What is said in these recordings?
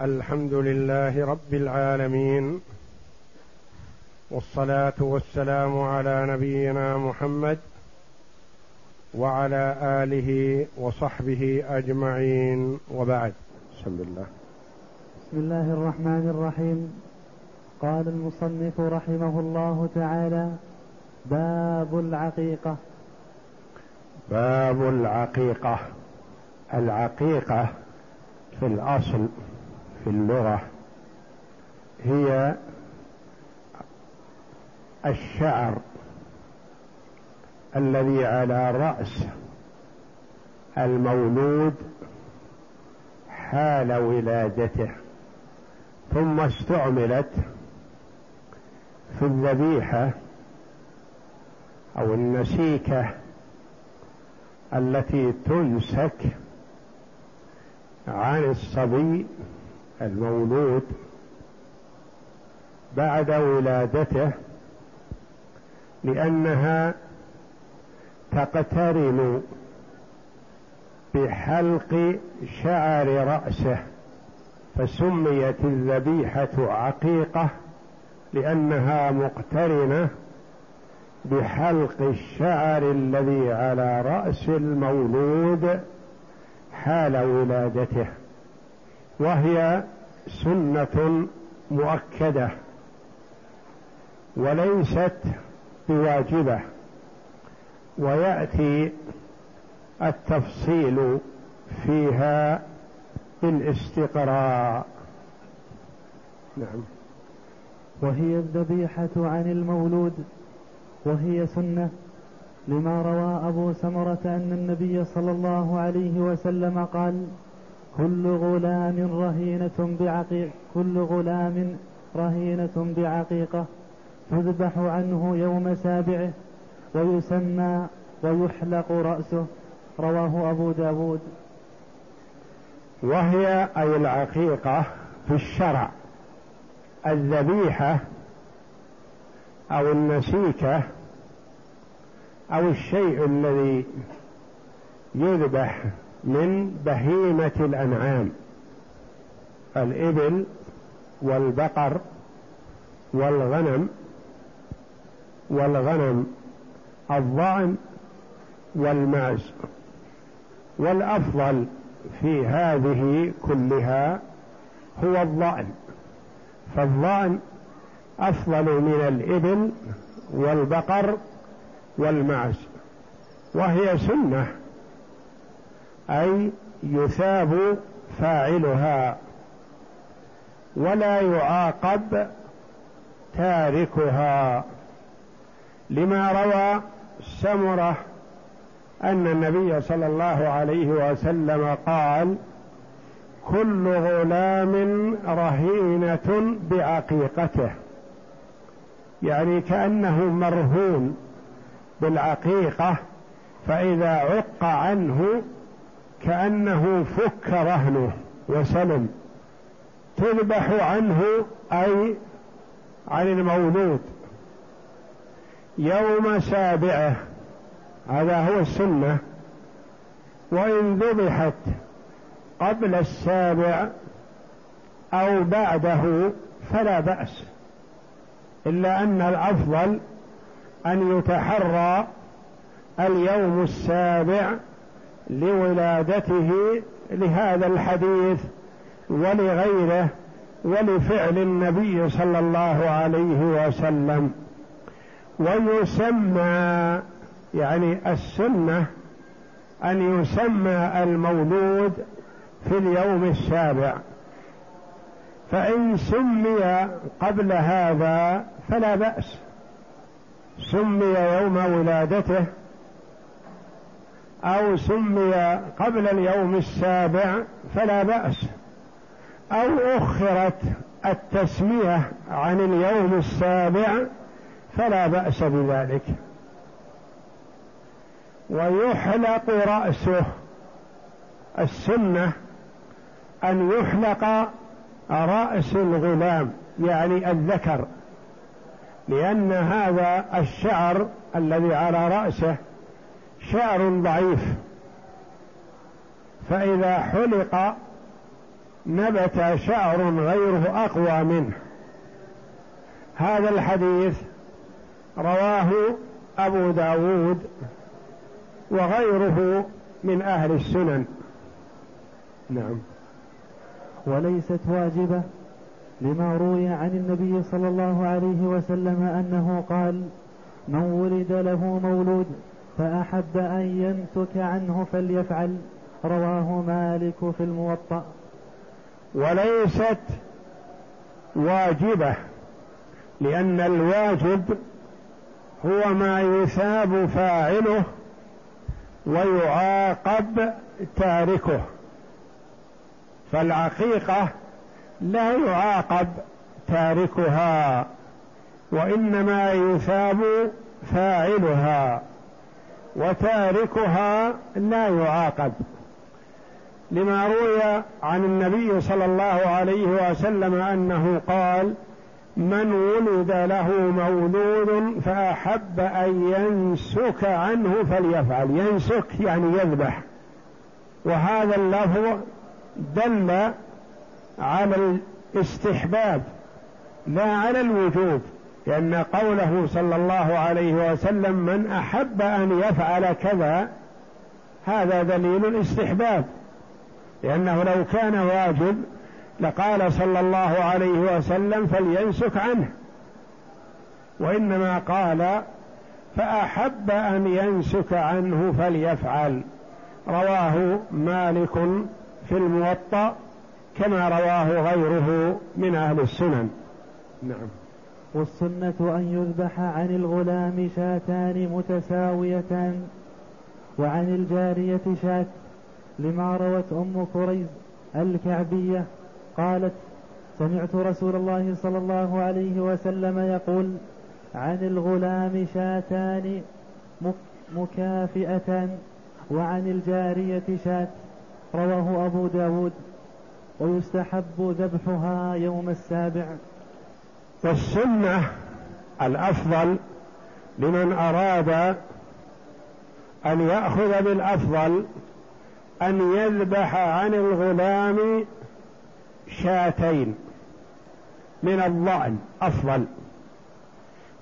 الحمد لله رب العالمين والصلاة والسلام على نبينا محمد وعلى آله وصحبه أجمعين وبعد. بسم الله بسم الله الرحمن الرحيم. قال المصنف رحمه الله تعالى باب العقيقة. باب العقيقة. العقيقة في الأصل في اللغة هي الشعر الذي على رأس المولود حال ولادته ثم استعملت في الذبيحة أو النسيكة التي تنسك عن الصبي المولود بعد ولادته لأنها تقترن بحلق شعر رأسه فسميت الذبيحة عقيقة لأنها مقترنة بحلق الشعر الذي على رأس المولود حال ولادته. وهي سنة مؤكدة وليست بواجبة ويأتي التفصيل فيها بالاستقراء. نعم. وهي الذبيحة عن المولود وهي سنة لما روى أبو سمرة أن النبي صلى الله عليه وسلم قال كل غلام رهينة بعقيق كل غلام رهينة بعقيقة تذبح عنه يوم سابعه ويسمى ويحلق رأسه. رواه أبو داود. وهي أي العقيقة في الشرع. الذبيحة أو النسيكة أو الشيء الذي يذبح من بهيمة الأنعام. الإبل والبقر والغنم والغنم الضأن والمعز والأفضل في هذه كلها هو الضأن. فالضأن أفضل من الإبل والبقر والمعز وهي سنة أي يثاب فاعلها ولا يعاقب تاركها. لما روى سمرة أن النبي صلى الله عليه وسلم قال كل غلام رهينة بعقيقته. يعني كأنه مرهون بالعقيقة فإذا عق عنه كأنه فك رهنه وسلم. تذبح عنه أي عن المولود. يوم سابعة هذا هو السنة. وإن ذبحت قبل السابع أو بعده فلا بأس. إلا أن الأفضل أن يتحرى اليوم السابع لولادته لهذا الحديث ولغيره ولفعل النبي صلى الله عليه وسلم. ويسمى يعني السنة أن يسمى المولود في اليوم السابع. فإن سمي قبل هذا فلا بأس. سمي يوم ولادته أو سمي قبل اليوم السابع فلا بأس. أو أخرت التسمية عن اليوم السابع فلا بأس بذلك. ويحلق رأسه السنة أن يحلق رأس الغلام يعني الذكر لأن هذا الشعر الذي على رأسه شعر ضعيف. فإذا حلق نبت شعر غيره أقوى منه. هذا الحديث رواه أبو داود وغيره من أهل السنن. نعم. وليست واجبة لما روي عن النبي صلى الله عليه وسلم أنه قال من ولد له مولود فأحب أن ينسك عنه فليفعل. رواه مالك في الموطأ. وليست واجبة لأن الواجب هو ما يثاب فاعله ويعاقب تاركه. فالعقيقة لا يعاقب تاركها وإنما يثاب فاعلها. وتاركها لا يعاقب لما روي عن النبي صلى الله عليه وسلم أنه قال من ولد له مولود فأحب أن ينسك عنه فليفعل. ينسك يعني يذبح. وهذا اللفظ دل على الاستحباب لا على الوجوب. لأن قوله صلى الله عليه وسلم من أحب أن يفعل كذا هذا دليل الاستحباب. لأنه لو كان واجب لقال صلى الله عليه وسلم فلينسك عنه. وإنما قال فأحب أن ينسك عنه فليفعل. رواه مالك في الموطأ كما رواه غيره من أهل السنن. نعم. والسنة أن يذبح عن الغلام شاتان متساويتان وعن الجارية شاة لما روت أم كريز الكعبية قالت سمعت رسول الله صلى الله عليه وسلم يقول عن الغلام شاتان مكافئتان وعن الجارية شاة. رواه أبو داود ويستحب ذبحها يوم السابع. والسنة الأفضل لمن أراد أن يأخذ بالأفضل أن يذبح عن الغلام شاتين من الضأن أفضل.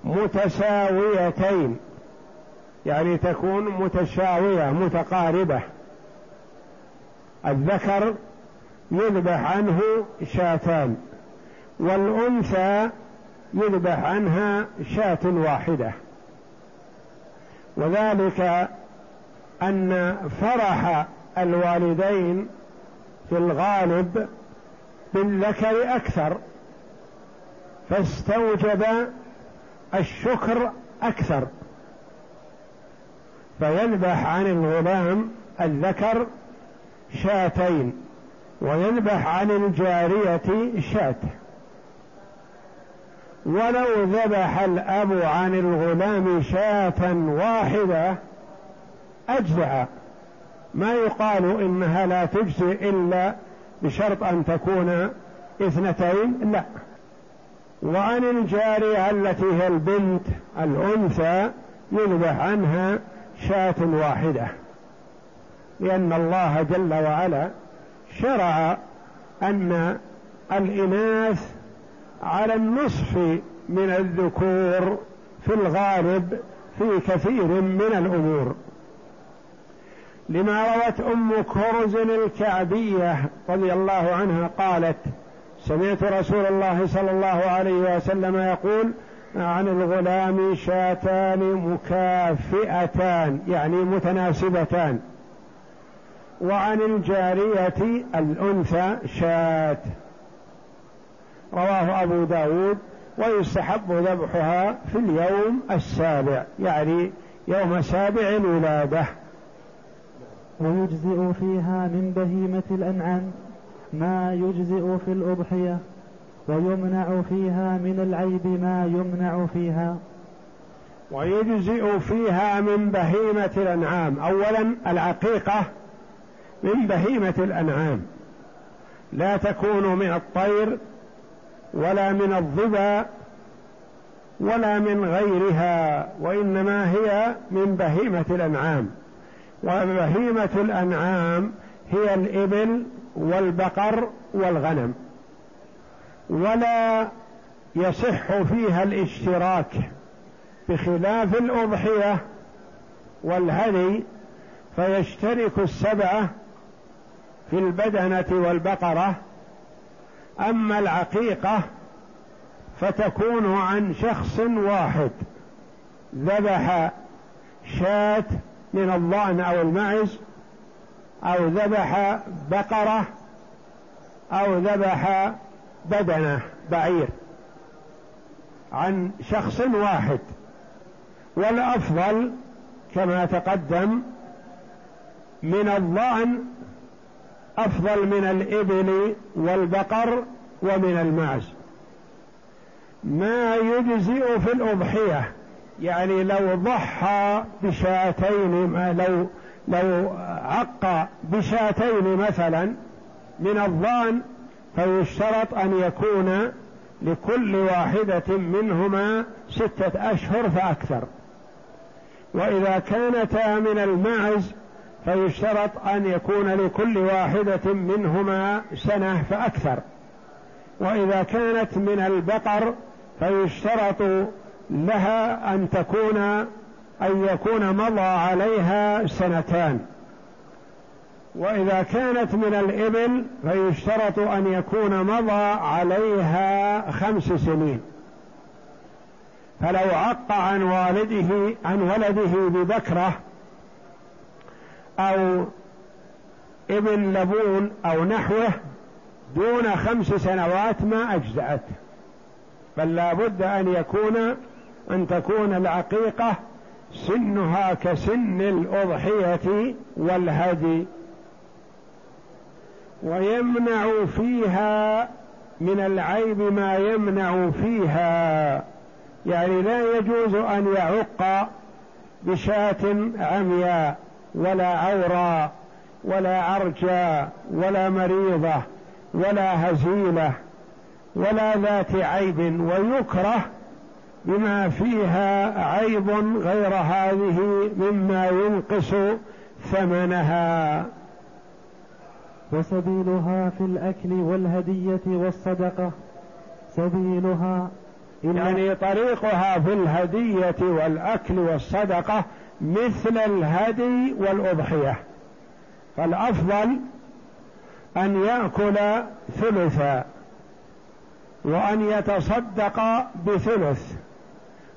متساويتين يعني تكون متساوية متقاربة. الذكر يذبح عنه شاتان والأنثى يذبح عنها شاة واحدة. وذلك أن فرح الوالدين في الغالب بالذكر أكثر فاستوجب الشكر أكثر. فيذبح عن الغلام الذكر شاتين ويذبح عن الجارية شاة. ولو ذبح الأب عن الغلام شاة واحدة أجزع. ما يقال إنها لا تجزي إلا بشرط أن تكون اثنتين لا. وعن الجارية التي هي البنت الأنثى يذبح عنها شاة واحدة. لأن الله جل وعلا شرع أن الإناث على النصف من الذكور في الغالب في كثير من الأمور. لما روت أم كرز الكعبية رضي الله عنها قالت سمعت رسول الله صلى الله عليه وسلم يقول عن الغلام شاتان مكافئتان يعني متناسبتان. وعن الجارية الأنثى شات. رواه أبو داود ويستحب ذبحها في اليوم السابع يعني يوم سابع الولادة. ويجزئ فيها من بهيمة الأنعام ما يجزئ في الأضحية ويمنع فيها من العيب ما يمنع فيها. ويجزئ فيها من بهيمة الأنعام أولا العقيقة من بهيمة الأنعام. لا تكون من الطير ولا من الظبا ولا من غيرها وإنما هي من بهيمة الأنعام. وبهيمة الأنعام هي الإبل والبقر والغنم. ولا يصح فيها الاشتراك بخلاف الأضحية والهدي فيشترك السبعة في البدنة والبقرة أما العقيقة فتكون عن شخص واحد. ذبح شاة من الضأن أو المعز أو ذبح بقرة أو ذبح بدنة بعير عن شخص واحد. والأفضل كما تقدم من الضأن أفضل من الإبل والبقر ومن المعز. ما يجزئ في الأضحية يعني لو ضحى بشاتين لو لو عق بشاتين مثلا من الضأن فيشترط أن يكون لكل واحدة منهما ستة أشهر فأكثر. وإذا كانتا من المعز فيشترط أن يكون لكل واحدة منهما سنة فأكثر. وإذا كانت من البقر فيشترط لها أن تكون أن يكون مضى عليها سنتان. وإذا كانت من الإبل فيشترط أن يكون مضى عليها خمس سنين. فلو عق عن والده عن ولده ببكرة أو ابن لبون أو نحوه دون خمس سنوات ما أجزأت. بل لا بد أن يكون أن تكون العقيقة سنها كسن الأضحية والهدي. ويمنع فيها من العيب ما يمنع فيها. يعني لا يجوز أن يعق بشاة عمياء. ولا عورا ولا عرجا ولا مريضة ولا هزيلة ولا ذات عيب ويكره بما فيها عيب غير هذه مما ينقص ثمنها. وسبيلها في الأكل والهدية والصدقة. سبيلها يعني طريقها في الهدية والأكل والصدقة مثل الهدي والأضحية. فالأفضل أن يأكل ثلثا وأن يتصدق بثلث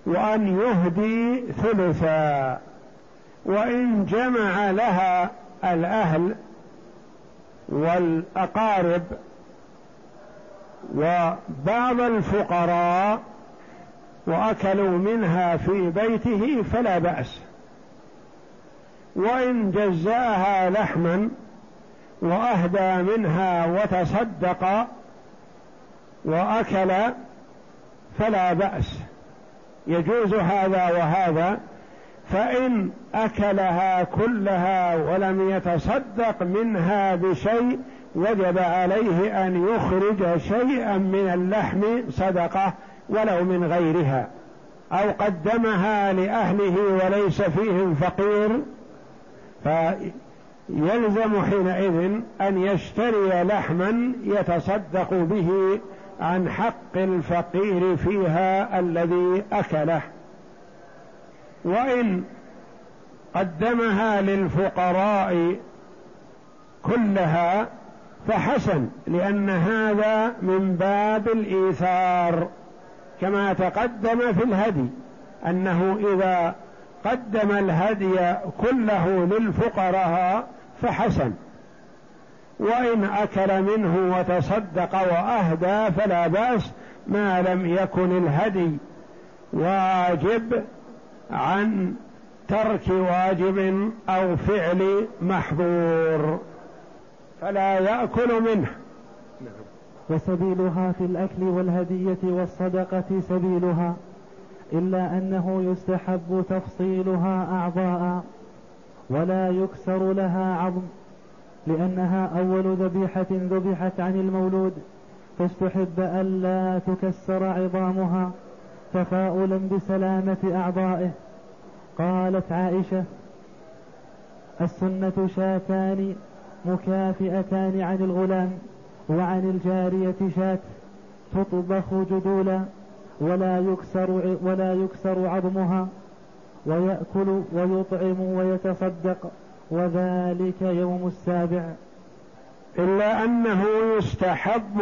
وأن يهدي ثلثا وإن جمع لها الأهل والأقارب وبعض الفقراء وأكلوا منها في بيته فلا بأس. وإن جزاها لحما وأهدى منها وتصدق وأكل فلا بأس. يجوز هذا وهذا. فإن أكلها كلها ولم يتصدق منها بشيء وجب عليه أن يخرج شيئا من اللحم صدقة ولو من غيرها أو قدمها لأهله وليس فيهم فقير. فيلزم حينئذ أن يشتري لحما يتصدق به عن حق الفقير فيها الذي أكله. وإن قدمها للفقراء كلها فحسن لأن هذا من باب الإيثار كما تقدم في الهدي أنه إذا قدم الهدي كله للفقراء فحسن. وإن أكل منه وتصدق وأهدى فلا بأس ما لم يكن الهدي. واجب عن ترك واجب أو فعل محظور. فلا يأكل منه. وسبيلها في الأكل والهدية والصدقة سبيلها. إلا أنه يستحب تفصيلها أعضاء ولا يكسر لها عظم لأنها أول ذبيحة ذبحت عن المولود فاستحب ألا تكسر عظامها تفاؤلا بسلامة أعضائه. قالت عائشة السنة شاتان مكافئتان عن الغلام وعن الجارية شاة تطبخ جدولا ولا يكسر ولا يكسر عظمها ويأكل ويطعم ويتصدق وذلك يوم السابع. إلا أنه يستحب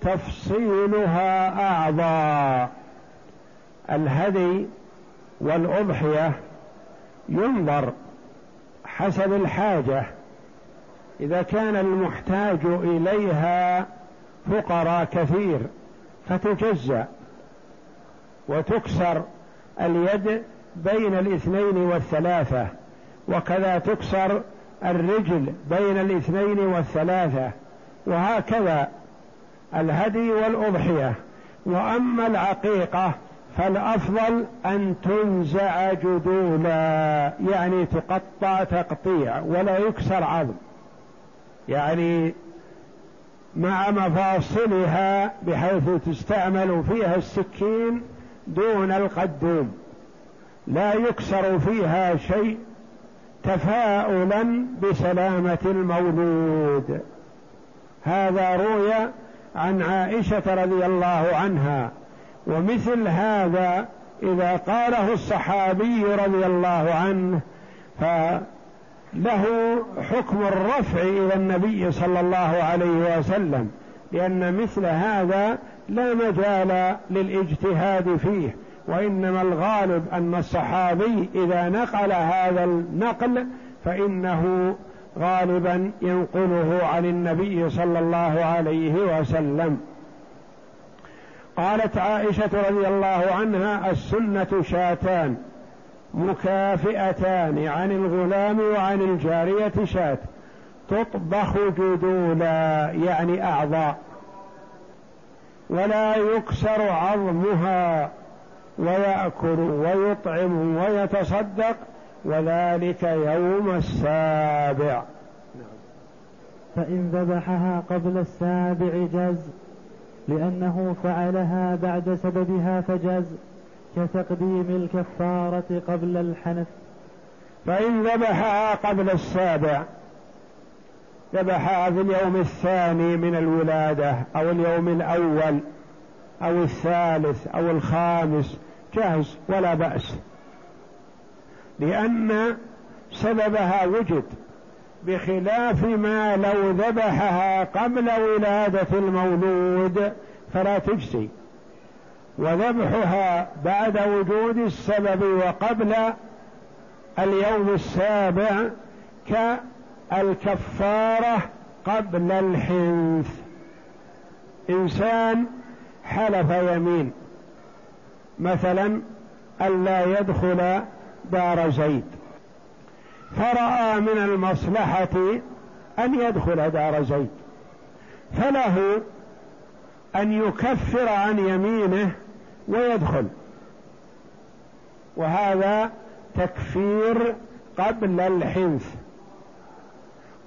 تفصيلها أعضاء الهدي والأضحية ينظر حسب الحاجة. إذا كان المحتاج إليها فقراء كثير فتجزأ. وتكسر اليد بين الاثنين والثلاثة وكذا تكسر الرجل بين الاثنين والثلاثة وهكذا الهدي والأضحية. وأما العقيقة فالأفضل أن تنزع جدولا يعني تقطع تقطيع ولا يكسر عظم. يعني مع مفاصلها بحيث تستعمل فيها السكين دون القدوم. لا يكسر فيها شيء تفاؤلا بسلامة المولود. هذا روي عن عائشة رضي الله عنها. ومثل هذا إذا قاله الصحابي رضي الله عنه فله حكم الرفع إلى النبي صلى الله عليه وسلم لأن مثل هذا لا مجال للاجتهاد فيه وإنما الغالب أن الصحابي إذا نقل هذا النقل فإنه غالبا ينقله عن النبي صلى الله عليه وسلم. قالت عائشة رضي الله عنها السنة شاتان مكافئتان عن الغلام وعن الجارية شات تطبخ جدولا يعني أعضاء. ولا يكسر عظمها ويأكل ويطعم ويتصدق وذلك يوم السابع. فإن ذبحها قبل السابع جاز لأنه فعلها بعد سببها فجاز كتقديم الكفارة قبل الحنث فإن ذبحها قبل السابع ذبحها في اليوم الثاني من الولادة أو اليوم الأول أو الثالث أو الخامس جاز ولا بأس. لأن سببها وجد بخلاف ما لو ذبحها قبل ولادة المولود فلا تجزي. وذبحها بعد وجود السبب وقبل اليوم السابع كالكفارة قبل الحنث. إنسان حلف يمين. مثلا ألا يدخل دار زيد. فرأى من المصلحة أن يدخل دار زيد. فله أن يكفر عن يمينه ويدخل. وهذا تكفير قبل الحنث.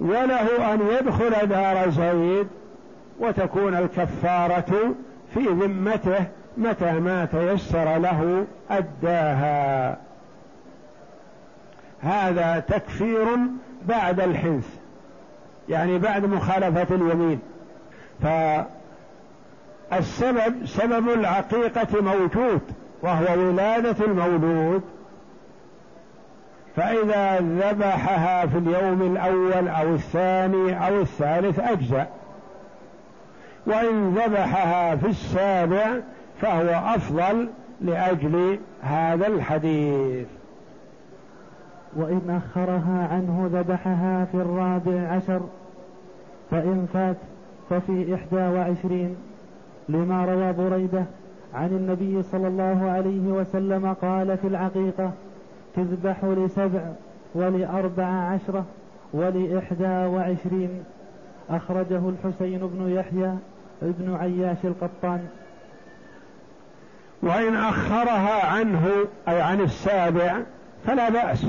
وله أن يدخل دار زيد وتكون الكفارة في ذمته متى ما تيسر له أداها. هذا تكفير بعد الحنث يعني بعد مخالفة اليمين. فالسبب سبب العقيقة موجود وهو ولادة المولود. فإذا ذبحها في اليوم الأول أو الثاني أو الثالث أجزأ. وإن ذبحها في السابع فهو أفضل لأجل هذا الحديث. وإن أخرها عنه ذبحها في الرابع عشر فإن فات ففي إحدى وعشرين. لما روى بريدة عن النبي صلى الله عليه وسلم قال في العقيقة تذبح لسبع ولأربع عشرة ولإحدى وعشرين. أخرجه الحسين بن يحيى ابن عياش القطان. وإن أخرها عنه أي عن السابع فلا بأس.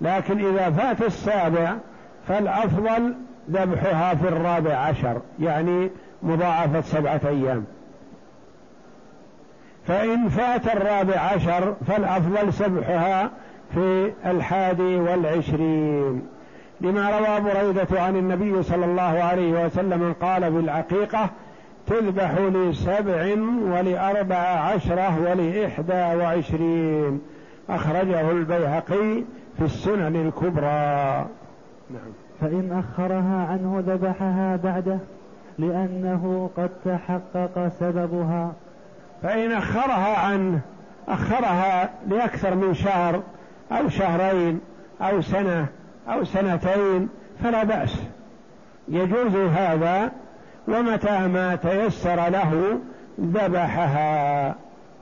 لكن إذا فات السابع فالأفضل ذبحها في الرابع عشر يعني مضاعفة سبعة أيام. فإن فات الرابع عشر فالأفضل سبحها في الحادي والعشرين. لما روى بريدة عن النبي صلى الله عليه وسلم قال بالعقيقة تذبح لسبع ولأربع عشرة ولإحدى وعشرين أخرجه البيهقي في السنن الكبرى. نعم. فإن أخرها عنه ذبحها بعده لأنه قد تحقق سببها. فإن أخرها عنه أخرها لأكثر من شهر أو شهرين أو سنة أو سنتين فلا بأس. يجوز هذا ومتى ما تيسر له ذبحها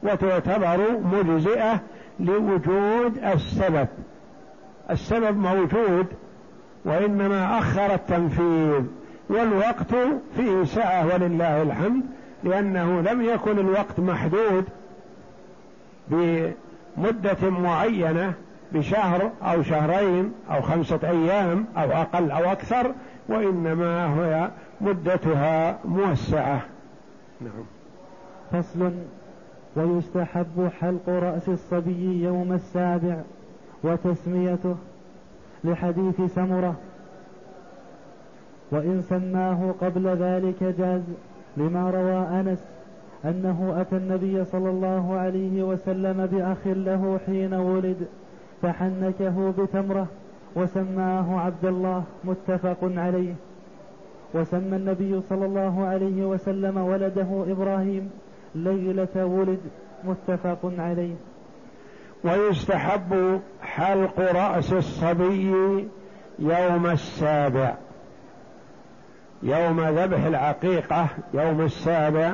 وتعتبر مجزئة لوجود السبب. السبب موجود وإنما أخر التنفيذ والوقت فيه سعة ولله الحمد لأنه لم يكن الوقت محدود بمدة معينة بشهر أو شهرين أو خمسة أيام أو أقل أو أكثر وإنما هي مدتها موسعة. نعم. فصل. ويستحب حلق رأس الصبي يوم السابع وتسميته لحديث سمرة. وإن سماه قبل ذلك جاز لما روى أنس أنه أتى النبي صلى الله عليه وسلم بأخ له حين ولد. فحنكه بتمرة وسماه عبد الله متفق عليه. وسمى النبي صلى الله عليه وسلم ولده إبراهيم ليلة ولد متفق عليه. ويستحب حلق رأس الصبي يوم السابع. يوم ذبح العقيقة يوم السابع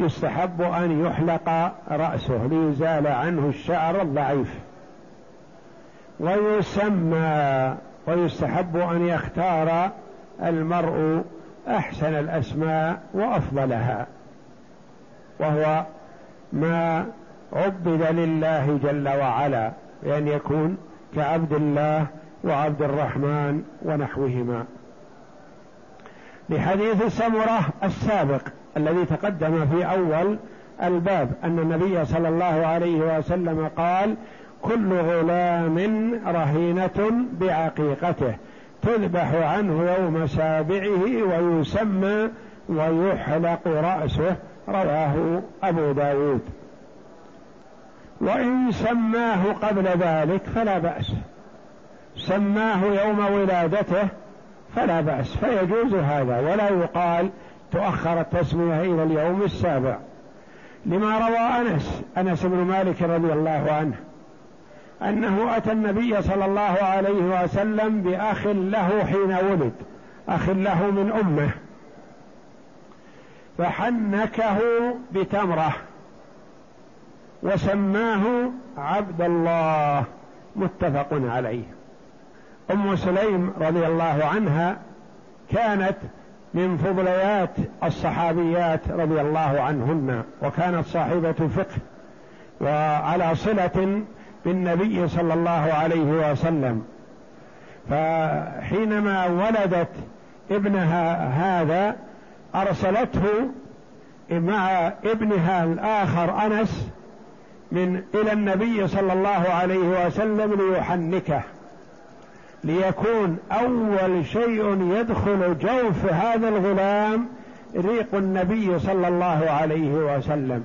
يستحب أن يحلق رأسه ليزال عنه الشعر الضعيف. ويسمى ويستحب أن يختار المرء أحسن الأسماء وأفضلها وهو ما عبد لله جل وعلا بأن يكون كعبد الله وعبد الرحمن ونحوهما. لحديث سمرة السابق الذي تقدم في أول الباب أن النبي صلى الله عليه وسلم قال كل غلام رهينة بعقيقته تذبح عنه يوم سابعه ويسمى ويحلق رأسه رواه أبو داود. وإن سماه قبل ذلك فلا بأس. سماه يوم ولادته فلا بأس فيجوز هذا ولا يقال تؤخر التسمية إلى اليوم السابع. لما روى أنس أنس بن مالك رضي الله عنه أنه أتى النبي صلى الله عليه وسلم بأخ له حين ولد أخ له من أمه. فحنكه بتمرة وسماه عبد الله متفق عليه. أم سليم رضي الله عنها كانت من فضليات الصحابيات رضي الله عنهن وكانت صاحبة فقه وعلى صلة بالنبي صلى الله عليه وسلم. فحينما ولدت ابنها هذا أرسلته مع ابنها الآخر أنس من إلى النبي صلى الله عليه وسلم ليحنكه ليكون أول شيء يدخل جوف هذا الغلام ريق النبي صلى الله عليه وسلم.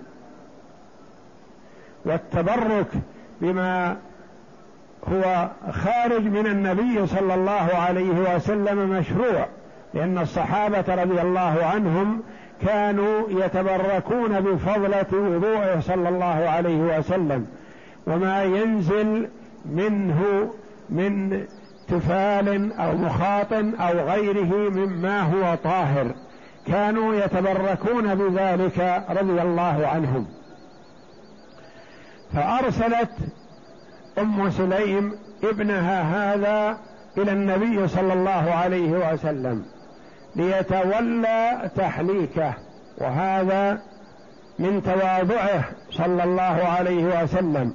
والتبرك بما هو خارج من النبي صلى الله عليه وسلم مشروع لأن الصحابة رضي الله عنهم كانوا يتبركون بفضلة وضوءه صلى الله عليه وسلم. وما ينزل منه من تفال أو مخاط أو غيره مما هو طاهر. كانوا يتبركون بذلك رضي الله عنهم. فأرسلت أم سليم ابنها هذا إلى النبي صلى الله عليه وسلم ليتولى تحليكه وهذا من تواضعه صلى الله عليه وسلم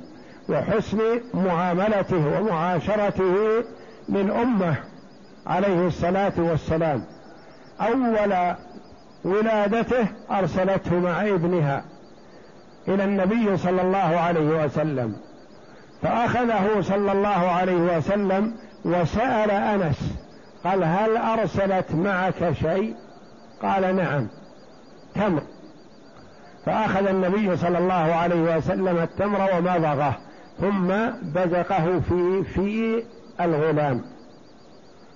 وحسن معاملته ومعاشرته للامه عليه الصلاة والسلام. أول ولادته أرسلته مع ابنها. إلى النبي صلى الله عليه وسلم. فأخذه صلى الله عليه وسلم وسأل أنس قال هل أرسلت معك شيء؟ قال نعم. تمر فأخذ النبي صلى الله عليه وسلم التمر ومضغه ثم بزقه في في الغلام.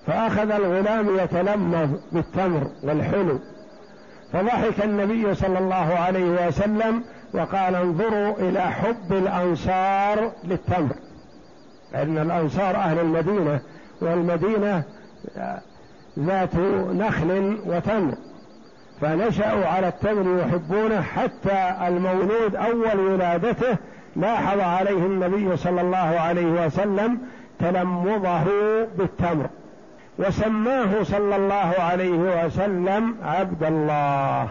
فأخذ الغلام يتلمذ بالتمر والحلو. فضحك النبي صلى الله عليه وسلم وقال انظروا إلى حب الأنصار للتمر لأن الأنصار أهل المدينة والمدينة ذات نخل وتمر فنشأوا على التمر يحبونه حتى المولود أول ولادته لاحظ عليه النبي صلى الله عليه وسلم تلمضه بالتمر. وسماه صلى الله عليه وسلم عبد الله.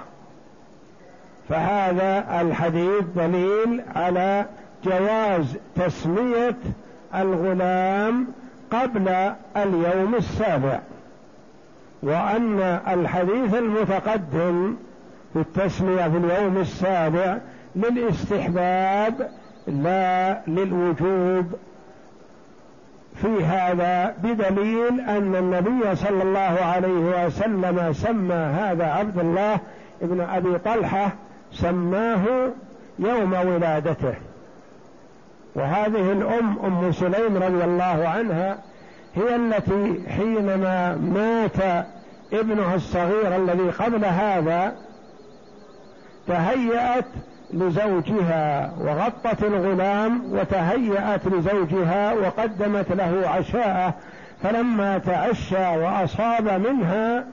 فهذا الحديث دليل على جواز تسمية الغلام قبل اليوم السابع وأن الحديث المتقدم في التسمية في اليوم السابع للاستحباب لا للوجوب في هذا بدليل أن النبي صلى الله عليه وسلم سمى هذا عبد الله ابن أبي طلحة سماه يوم ولادته. وهذه الأم أم سليم رضي الله عنها هي التي حينما مات ابنها الصغير الذي قبل هذا تهيأت لزوجها وغطت الغلام وتهيأت لزوجها وقدمت له عشاءه فلما تعشى وأصاب منها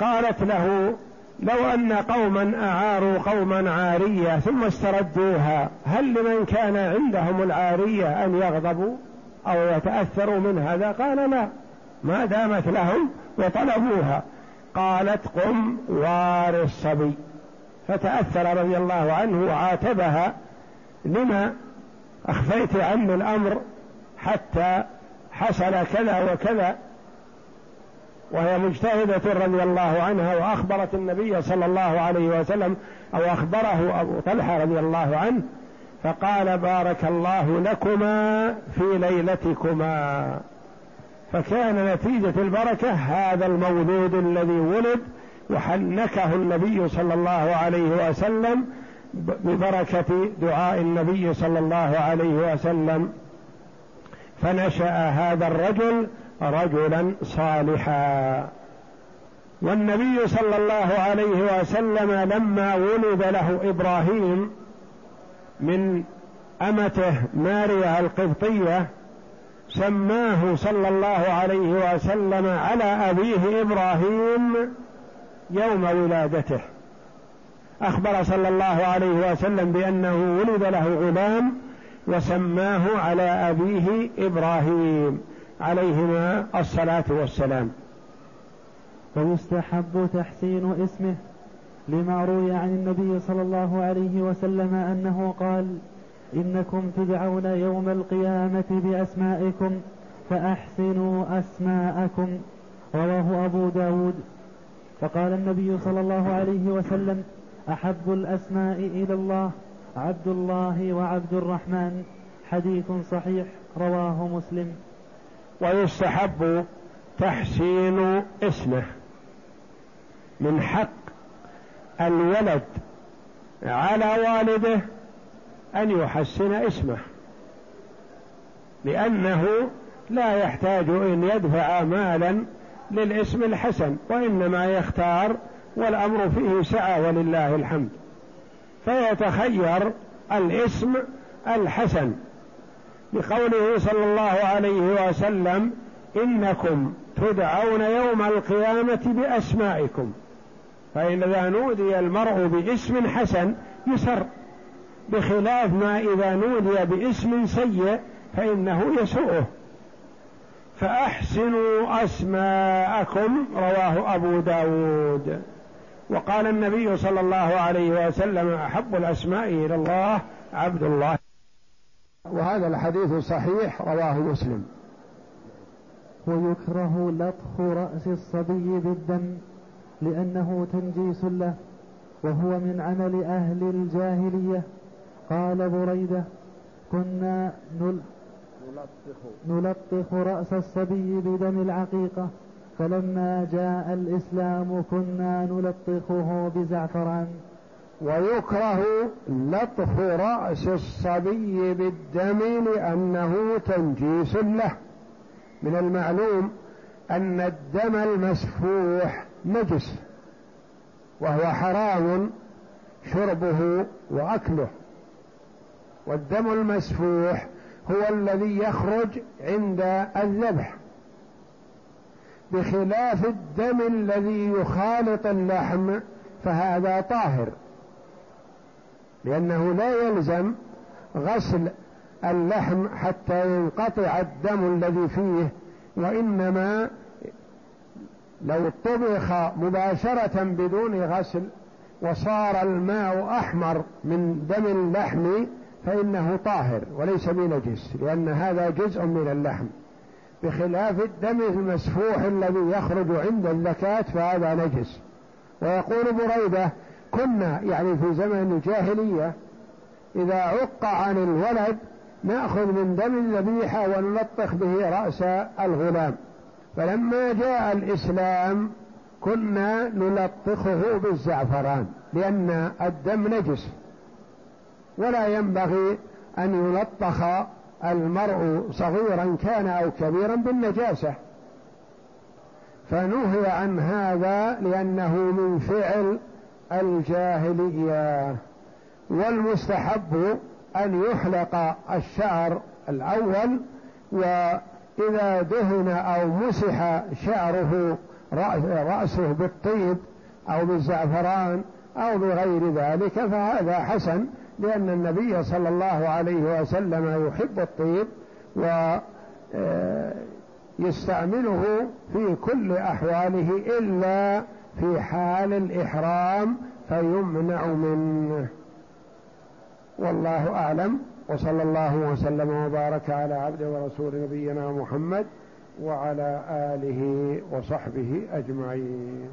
قالت له لو أن قوما أعاروا قوما عارية ثم استردوها هل لمن كان عندهم العارية أن يغضبوا أو يتأثروا من هذا؟ قال لا ما دامت لهم وطلبوها. قالت قم وار الصبي. فتأثر رضي الله عنه وعاتبها لما أخفيت عني الأمر حتى حصل كذا وكذا. وهي مجتهدة رضي الله عنها وأخبرت النبي صلى الله عليه وسلم أو أخبره أبو طلحة رضي الله عنه فقال بارك الله لكما في ليلتكما. فكان نتيجة البركة هذا المولود الذي ولد وحنكه النبي صلى الله عليه وسلم ببركة دعاء النبي صلى الله عليه وسلم. فنشأ هذا الرجل رجلا صالحا. والنبي صلى الله عليه وسلم لما ولد له إبراهيم من أمته ماريا القبطية سماه صلى الله عليه وسلم على أبيه إبراهيم يوم ولادته. أخبر صلى الله عليه وسلم بأنه ولد له غلام وسماه على أبيه إبراهيم. عليهما الصلاة والسلام. ويستحب تحسين اسمه لما روي عن النبي صلى الله عليه وسلم أنه قال إنكم تدعون يوم القيامة بأسمائكم فأحسنوا أسماءكم. رواه أبو داود. فقال النبي صلى الله عليه وسلم أحب الأسماء إلى الله عبد الله وعبد الرحمن. حديث صحيح رواه مسلم. ويستحب تحسين اسمه من حق الولد على والده أن يحسن اسمه لأنه لا يحتاج إن يدفع مالا للاسم الحسن وإنما يختار والأمر فيه سعه ولله الحمد فيتخير الاسم الحسن. بقوله صلى الله عليه وسلم إنكم تدعون يوم القيامة بأسمائكم. فاذا نودي المرء باسم حسن يسر بخلاف ما إذا نودي باسم سيء فإنه يسوءه. فأحسنوا أسماءكم رواه أبو داود. وقال النبي صلى الله عليه وسلم أحب الأسماء إلى الله عبد الله. وهذا الحديث صحيح رواه مسلم. ويكره لطخ رأس الصبي بالدم لأنه تنجيس له وهو من عمل أهل الجاهلية. قال بريدة كنا نل نلطخ. نلطخ رأس الصبي بدم العقيقة فلما جاء الإسلام كنا نلطخه بزعفران. ويكره لطخ رأس الصبي بالدم لأنه تنجيس له. من المعلوم أن الدم المسفوح نجس وهو حرام شربه وأكله. والدم المسفوح هو الذي يخرج عند الذبح. بخلاف الدم الذي يخالط اللحم فهذا طاهر. لأنه لا يلزم غسل اللحم حتى ينقطع الدم الذي فيه وإنما لو طبخ مباشرة بدون غسل وصار الماء أحمر من دم اللحم فإنه طاهر وليس بنجس لأن هذا جزء من اللحم. بخلاف الدم المسفوح الذي يخرج عند الزكاة فهذا نجس. ويقول بريدة كنا يعني في زمن الجاهلية إذا عق عن الولد نأخذ من دم الذبيحة ونلطخ به رأس الغلام. فلما جاء الإسلام كنا نلطخه بالزعفران لأن الدم نجس. ولا ينبغي أن يلطخ المرء صغيرا كان أو كبيرا بالنجاسة. فنهي عن هذا لأنه من فعل الجاهلية والمستحب أن يحلق الشعر الأول وإذا دهن أو مسح شعره رأسه بالطيب أو بالزعفران أو بغير ذلك فهذا حسن لأن النبي صلى الله عليه وسلم يحب الطيب ويستعمله آه، في كل أحواله إلا في حال الإحرام فيمنع منه. والله أعلم. وصلى الله وسلم وبارك على عبد ورسول نبينا محمد وعلى آله وصحبه أجمعين.